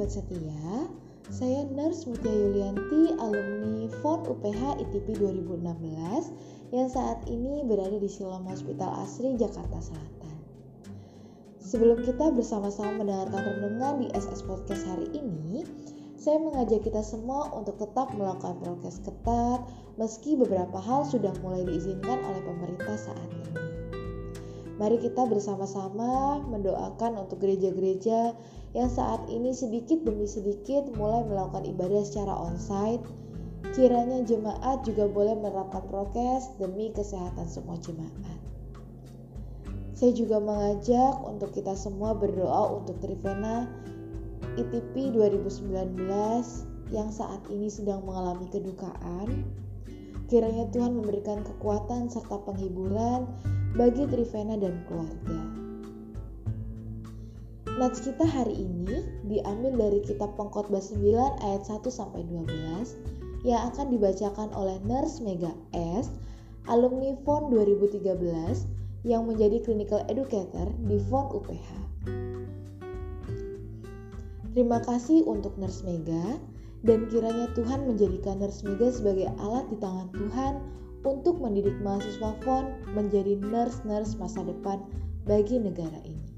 sobat setia, saya Nurse Mutia Yulianti, alumni FON UPH ITP 2016 yang saat ini berada di Siloam Hospital Asri, Jakarta Selatan. Sebelum kita bersama-sama mendengarkan renungan di SS Podcast hari ini, saya mengajak kita semua untuk tetap melakukan prokes ketat meski beberapa hal sudah mulai diizinkan oleh pemerintah saat ini. Mari kita bersama-sama mendoakan untuk gereja-gereja yang saat ini sedikit demi sedikit mulai melakukan ibadah secara onsite. Kiranya jemaat juga boleh menerapkan prokes demi kesehatan semua jemaat. Saya juga mengajak untuk kita semua berdoa untuk Trivena ITP 2019 yang saat ini sedang mengalami kedukaan. Kiranya Tuhan memberikan kekuatan serta penghiburan bagi Trivena dan keluarga. Nats kita hari ini diambil dari kitab Pengkhotbah 9 ayat 1 sampai 12 yang akan dibacakan oleh Nurse Mega S, alumni FON 2013 yang menjadi clinical educator di FON UPH. Terima kasih untuk Nurse Mega dan kiranya Tuhan menjadikan Nurse Mega sebagai alat di tangan Tuhan untuk mendidik mahasiswa FON menjadi nurse-nurse masa depan bagi negara ini.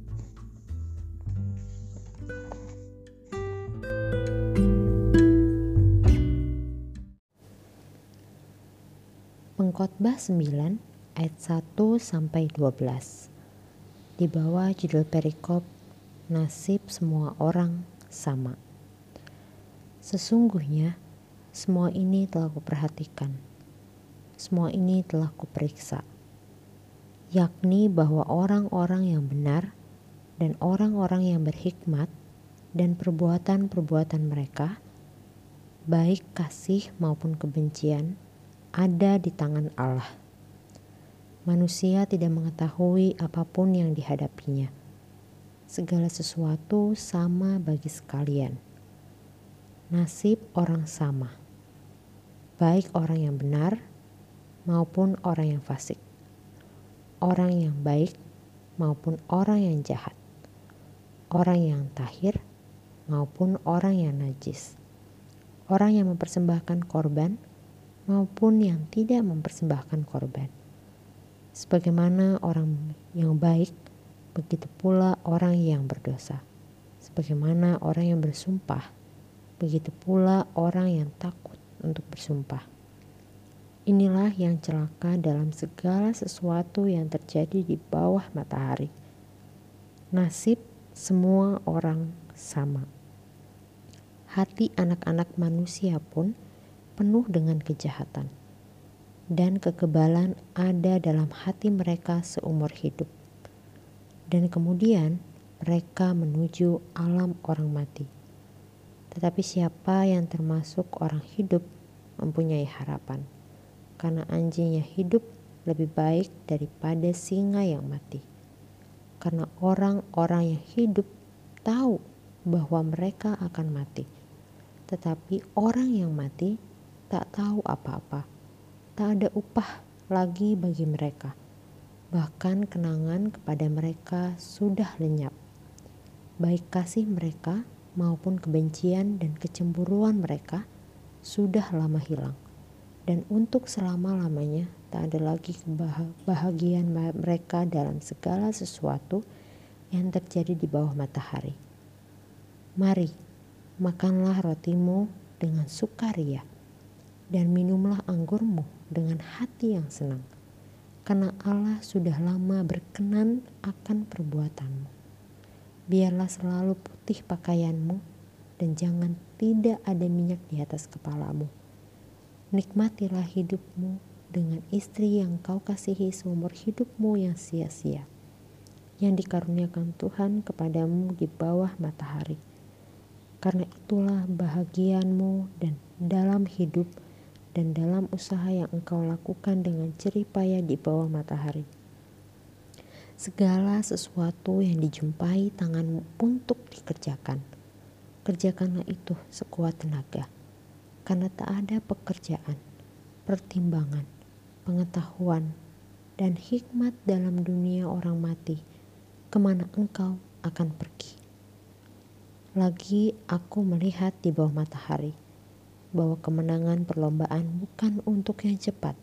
Pengkhotbah 9 ayat 1 sampai 12. Di bawah judul perikop Nasib semua orang sama. Sesungguhnya semua ini telah kuperhatikan semua ini telah kuperiksa, yakni bahwa orang-orang yang benar dan orang-orang yang berhikmat dan perbuatan-perbuatan mereka, baik kasih maupun kebencian, ada di tangan Allah. Manusia tidak mengetahui apa pun yang dihadapinya. Segala sesuatu sama bagi sekalian. Nasib orang sama, baik orang yang benar maupun orang yang fasik, orang yang baik maupun orang yang jahat, orang yang tahir maupun orang yang najis, orang yang mempersembahkan korban maupun yang tidak mempersembahkan korban. Sebagaimana orang yang baik, begitu pula orang yang berdosa. Sebagaimana orang yang bersumpah, begitu pula orang yang takut untuk bersumpah. Inilah yang celaka dalam segala sesuatu yang terjadi di bawah matahari. Nasib semua orang sama. Hati anak-anak manusia pun penuh dengan kejahatan, dan kekebalan ada dalam hati mereka seumur hidup. Dan kemudian mereka menuju alam orang mati. Tetapi siapa yang termasuk orang hidup mempunyai harapan karena anjing yang hidup lebih baik daripada singa yang mati. Karena orang-orang yang hidup tahu bahwa mereka akan mati. Tetapi orang yang mati tak tahu apa-apa. Tak ada upah lagi bagi mereka. Bahkan kenangan kepada mereka sudah lenyap. Baik kasih mereka maupun kebencian dan kecemburuan mereka sudah lama hilang dan untuk selama-lamanya tak ada lagi kebahagiaan mereka dalam segala sesuatu yang terjadi di bawah matahari. Mari, makanlah rotimu dengan sukaria dan minumlah anggurmu dengan hati yang senang, karena Allah sudah lama berkenan akan perbuatanmu. Biarlah selalu putih pakaianmu dan jangan tidak ada minyak di atas kepalamu Nikmatilah hidupmu dengan istri yang kau kasihi seumur hidupmu yang sia-sia, yang dikaruniakan Tuhan kepadamu di bawah matahari. Karena itulah bahagianmu dan dalam hidup dan dalam usaha yang engkau lakukan dengan jerih payah di bawah matahari. Segala sesuatu yang dijumpai tanganmu untuk dikerjakan, kerjakanlah itu sekuat tenaga karena tak ada pekerjaan, pertimbangan, pengetahuan, dan hikmat dalam dunia orang mati, ke mana engkau akan pergi. Lagi aku melihat di bawah matahari bahwa kemenangan perlombaan bukan untuk yang cepat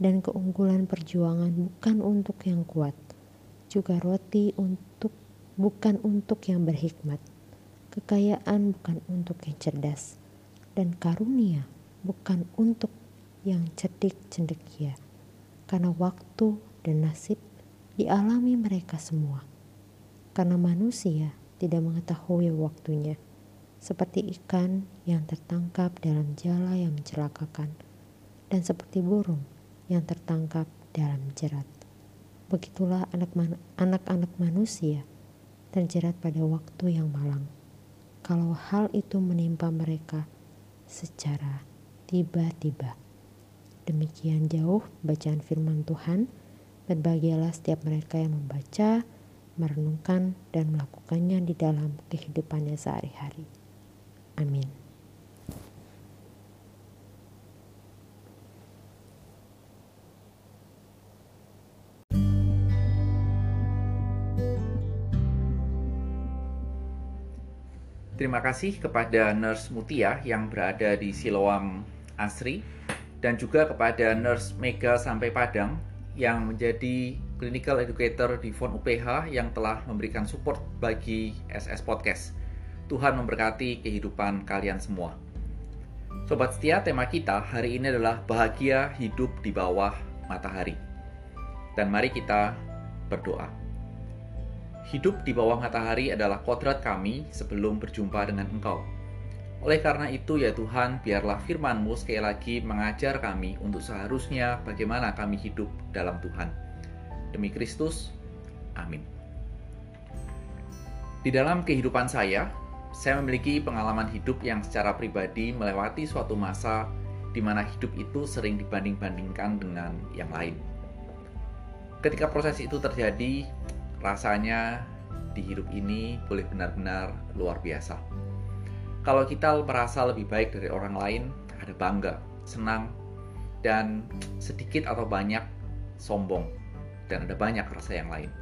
dan keunggulan perjuangan bukan untuk yang kuat. Juga roti untuk bukan untuk yang berhikmat. Kekayaan bukan untuk yang cerdas dan karunia bukan untuk yang cerdik cendekia. Karena waktu dan nasib dialami mereka semua. Karena manusia tidak mengetahui waktunya, seperti ikan yang tertangkap dalam jala yang mencelakakan, dan seperti burung yang tertangkap dalam jerat. Begitulah anak-anak manusia terjerat pada waktu yang malang. Kalau hal itu menimpa mereka secara tiba-tiba. Demikian jauh bacaan firman Tuhan. Berbahagialah setiap mereka yang membaca, merenungkan, dan melakukannya di dalam kehidupannya sehari-hari. Amin. Terima kasih kepada Nurse Mutia yang berada di Siloam Asri dan juga kepada Nurse Mega sampai Padang yang menjadi clinical educator di FON UPH yang telah memberikan support bagi SS Podcast. Tuhan memberkati kehidupan kalian semua. Sobat setia, tema kita hari ini adalah bahagia hidup di bawah matahari. Dan mari kita berdoa. Hidup di bawah matahari adalah kodrat kami sebelum berjumpa dengan Engkau. Oleh karena itu ya Tuhan, biarlah firman-Mu sekali lagi mengajar kami untuk seharusnya bagaimana kami hidup dalam Tuhan. Demi Kristus, amin. Di dalam kehidupan saya, saya memiliki pengalaman hidup yang secara pribadi melewati suatu masa di mana hidup itu sering dibanding-bandingkan dengan yang lain. Ketika proses itu terjadi, rasanya di hidup ini boleh benar-benar luar biasa. Kalau kita merasa lebih baik dari orang lain, ada bangga, senang, dan sedikit atau banyak sombong dan ada banyak rasa yang lain.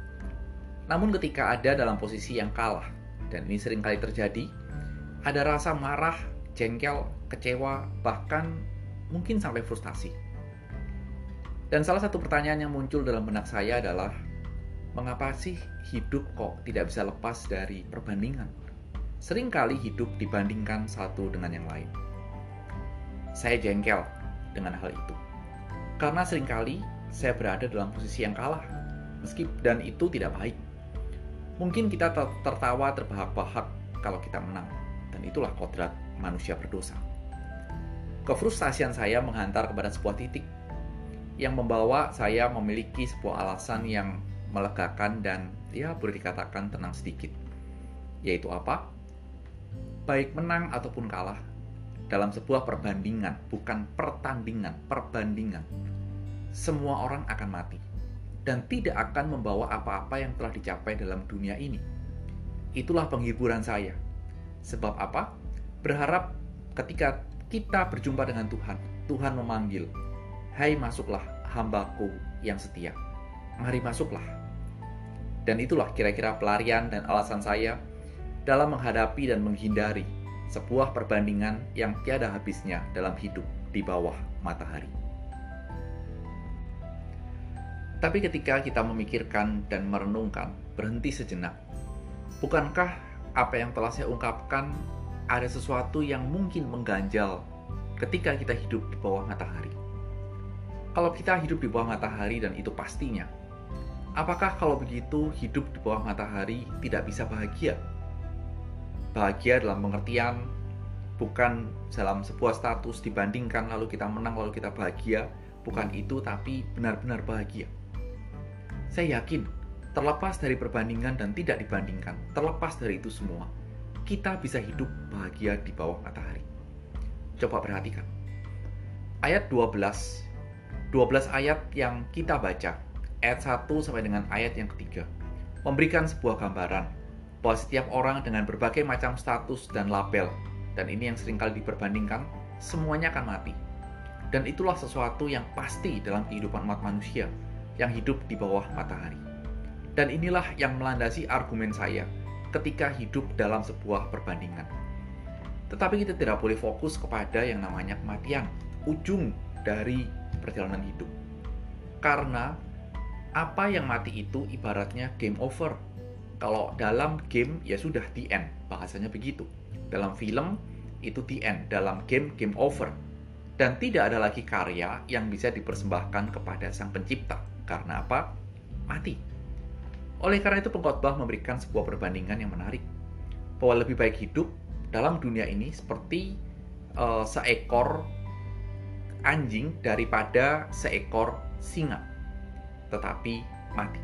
Namun ketika ada dalam posisi yang kalah, dan ini sering kali terjadi, ada rasa marah, jengkel, kecewa, bahkan mungkin sampai frustasi. Dan salah satu pertanyaan yang muncul dalam benak saya adalah, mengapa sih hidup kok tidak bisa lepas dari perbandingan? Seringkali hidup dibandingkan satu dengan yang lain. Saya jengkel dengan hal itu. Karena sering kali saya berada dalam posisi yang kalah, meski dan itu tidak baik. Mungkin kita tertawa terbahak-bahak kalau kita menang, dan itulah kodrat manusia berdosa. Kefrustasian saya menghantar kepada sebuah titik yang membawa saya memiliki sebuah alasan yang melegakan dan ya boleh dikatakan tenang sedikit. Yaitu apa? Baik menang ataupun kalah dalam sebuah perbandingan, bukan pertandingan, perbandingan semua orang akan mati dan tidak akan membawa apa-apa yang telah dicapai dalam dunia ini. Itulah penghiburan saya. Sebab apa? Berharap ketika kita berjumpa dengan Tuhan, Tuhan memanggil, "Hai masuklah hambaku yang setia. Mari masuklah." Dan itulah kira-kira pelarian dan alasan saya dalam menghadapi dan menghindari sebuah perbandingan yang tiada habisnya dalam hidup di bawah matahari. Tapi ketika kita memikirkan dan merenungkan, berhenti sejenak. Bukankah apa yang telah saya ungkapkan ada sesuatu yang mungkin mengganjal ketika kita hidup di bawah matahari? Kalau kita hidup di bawah matahari dan itu pastinya, apakah kalau begitu hidup di bawah matahari tidak bisa bahagia? Bahagia dalam pengertian bukan dalam sebuah status dibandingkan lalu kita menang lalu kita bahagia, bukan itu tapi benar-benar bahagia. Saya yakin, terlepas dari perbandingan dan tidak dibandingkan, terlepas dari itu semua, kita bisa hidup bahagia di bawah matahari. Coba perhatikan. Ayat 12, 12 ayat yang kita baca, ayat 1 sampai dengan ayat yang ketiga, memberikan sebuah gambaran bahwa setiap orang dengan berbagai macam status dan label, dan ini yang sering kali diperbandingkan, semuanya akan mati. Dan itulah sesuatu yang pasti dalam kehidupan umat manusia, yang hidup di bawah matahari. Dan inilah yang melandasi argumen saya ketika hidup dalam sebuah perbandingan. Tetapi kita tidak boleh fokus kepada yang namanya kematian, ujung dari perjalanan hidup. Karena apa yang mati itu ibaratnya game over. Kalau dalam game ya sudah the end, bahasanya begitu. Dalam film itu the end, dalam game game over. Dan tidak ada lagi karya yang bisa dipersembahkan kepada sang pencipta. Karena apa? Mati. Oleh karena itu pengkhotbah memberikan sebuah perbandingan yang menarik. Bahwa lebih baik hidup dalam dunia ini seperti uh, seekor anjing daripada seekor singa. Tetapi mati.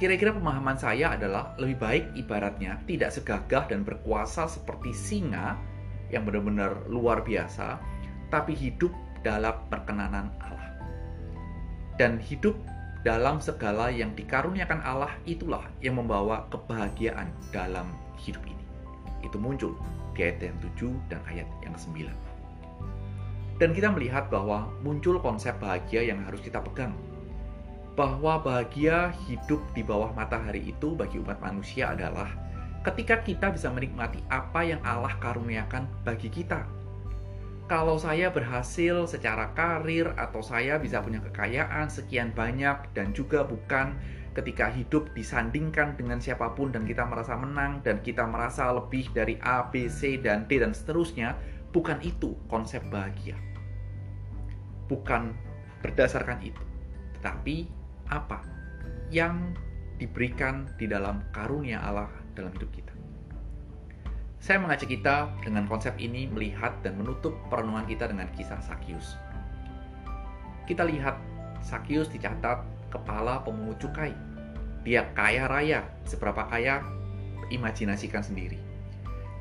Kira-kira pemahaman saya adalah lebih baik ibaratnya tidak segagah dan berkuasa seperti singa yang benar-benar luar biasa, tapi hidup dalam perkenanan Allah. Dan hidup dalam segala yang dikaruniakan Allah itulah yang membawa kebahagiaan dalam hidup ini. Itu muncul di ayat yang 7 dan ayat yang 9. Dan kita melihat bahwa muncul konsep bahagia yang harus kita pegang. Bahwa bahagia hidup di bawah matahari itu bagi umat manusia adalah ketika kita bisa menikmati apa yang Allah karuniakan bagi kita. Kalau saya berhasil secara karir atau saya bisa punya kekayaan sekian banyak dan juga bukan ketika hidup disandingkan dengan siapa pun dan kita merasa menang dan kita merasa lebih dari A, B, C, dan D dan seterusnya, bukan itu konsep bahagia. Bukan berdasarkan itu, tetapi apa yang diberikan di dalam karunia Allah dalam hidup kita. Saya mengajak kita dengan konsep ini melihat dan menutup perenungan kita dengan kisah Sakius. Kita lihat Sakius dicatat kepala pemungut cukai. Dia kaya raya, seberapa kaya imajinasikan sendiri.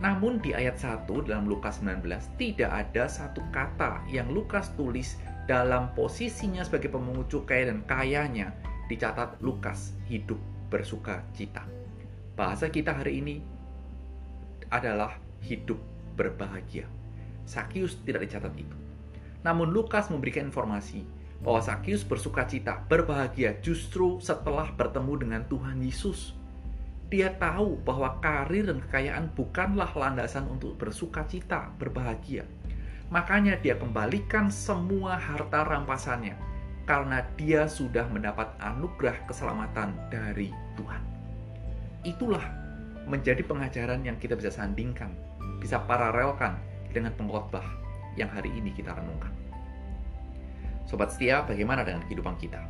Namun di ayat 1 dalam Lukas 19 tidak ada satu kata yang Lukas tulis dalam posisinya sebagai pemungut cukai dan kayanya dicatat Lukas hidup bersuka cita. Bahasa kita hari ini adalah hidup berbahagia. Sakius tidak dicatat itu. Namun Lukas memberikan informasi bahwa Sakius bersuka cita, berbahagia justru setelah bertemu dengan Tuhan Yesus. Dia tahu bahwa karir dan kekayaan bukanlah landasan untuk bersuka cita, berbahagia. Makanya dia kembalikan semua harta rampasannya karena dia sudah mendapat anugerah keselamatan dari Tuhan itulah menjadi pengajaran yang kita bisa sandingkan, bisa paralelkan dengan pengkhotbah yang hari ini kita renungkan. Sobat setia, bagaimana dengan kehidupan kita?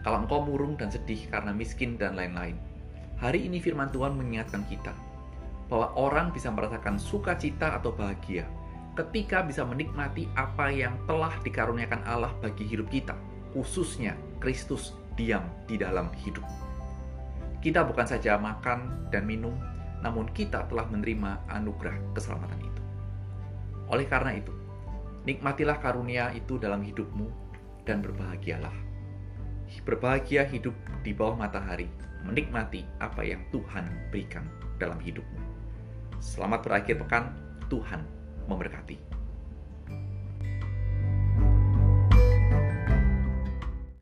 Kalau engkau murung dan sedih karena miskin dan lain-lain, hari ini firman Tuhan mengingatkan kita bahwa orang bisa merasakan sukacita atau bahagia ketika bisa menikmati apa yang telah dikaruniakan Allah bagi hidup kita, khususnya Kristus diam di dalam hidup. Kita bukan saja makan dan minum, namun kita telah menerima anugerah keselamatan itu. Oleh karena itu, nikmatilah karunia itu dalam hidupmu dan berbahagialah. Berbahagia hidup di bawah matahari, menikmati apa yang Tuhan berikan dalam hidupmu. Selamat berakhir pekan, Tuhan memberkati.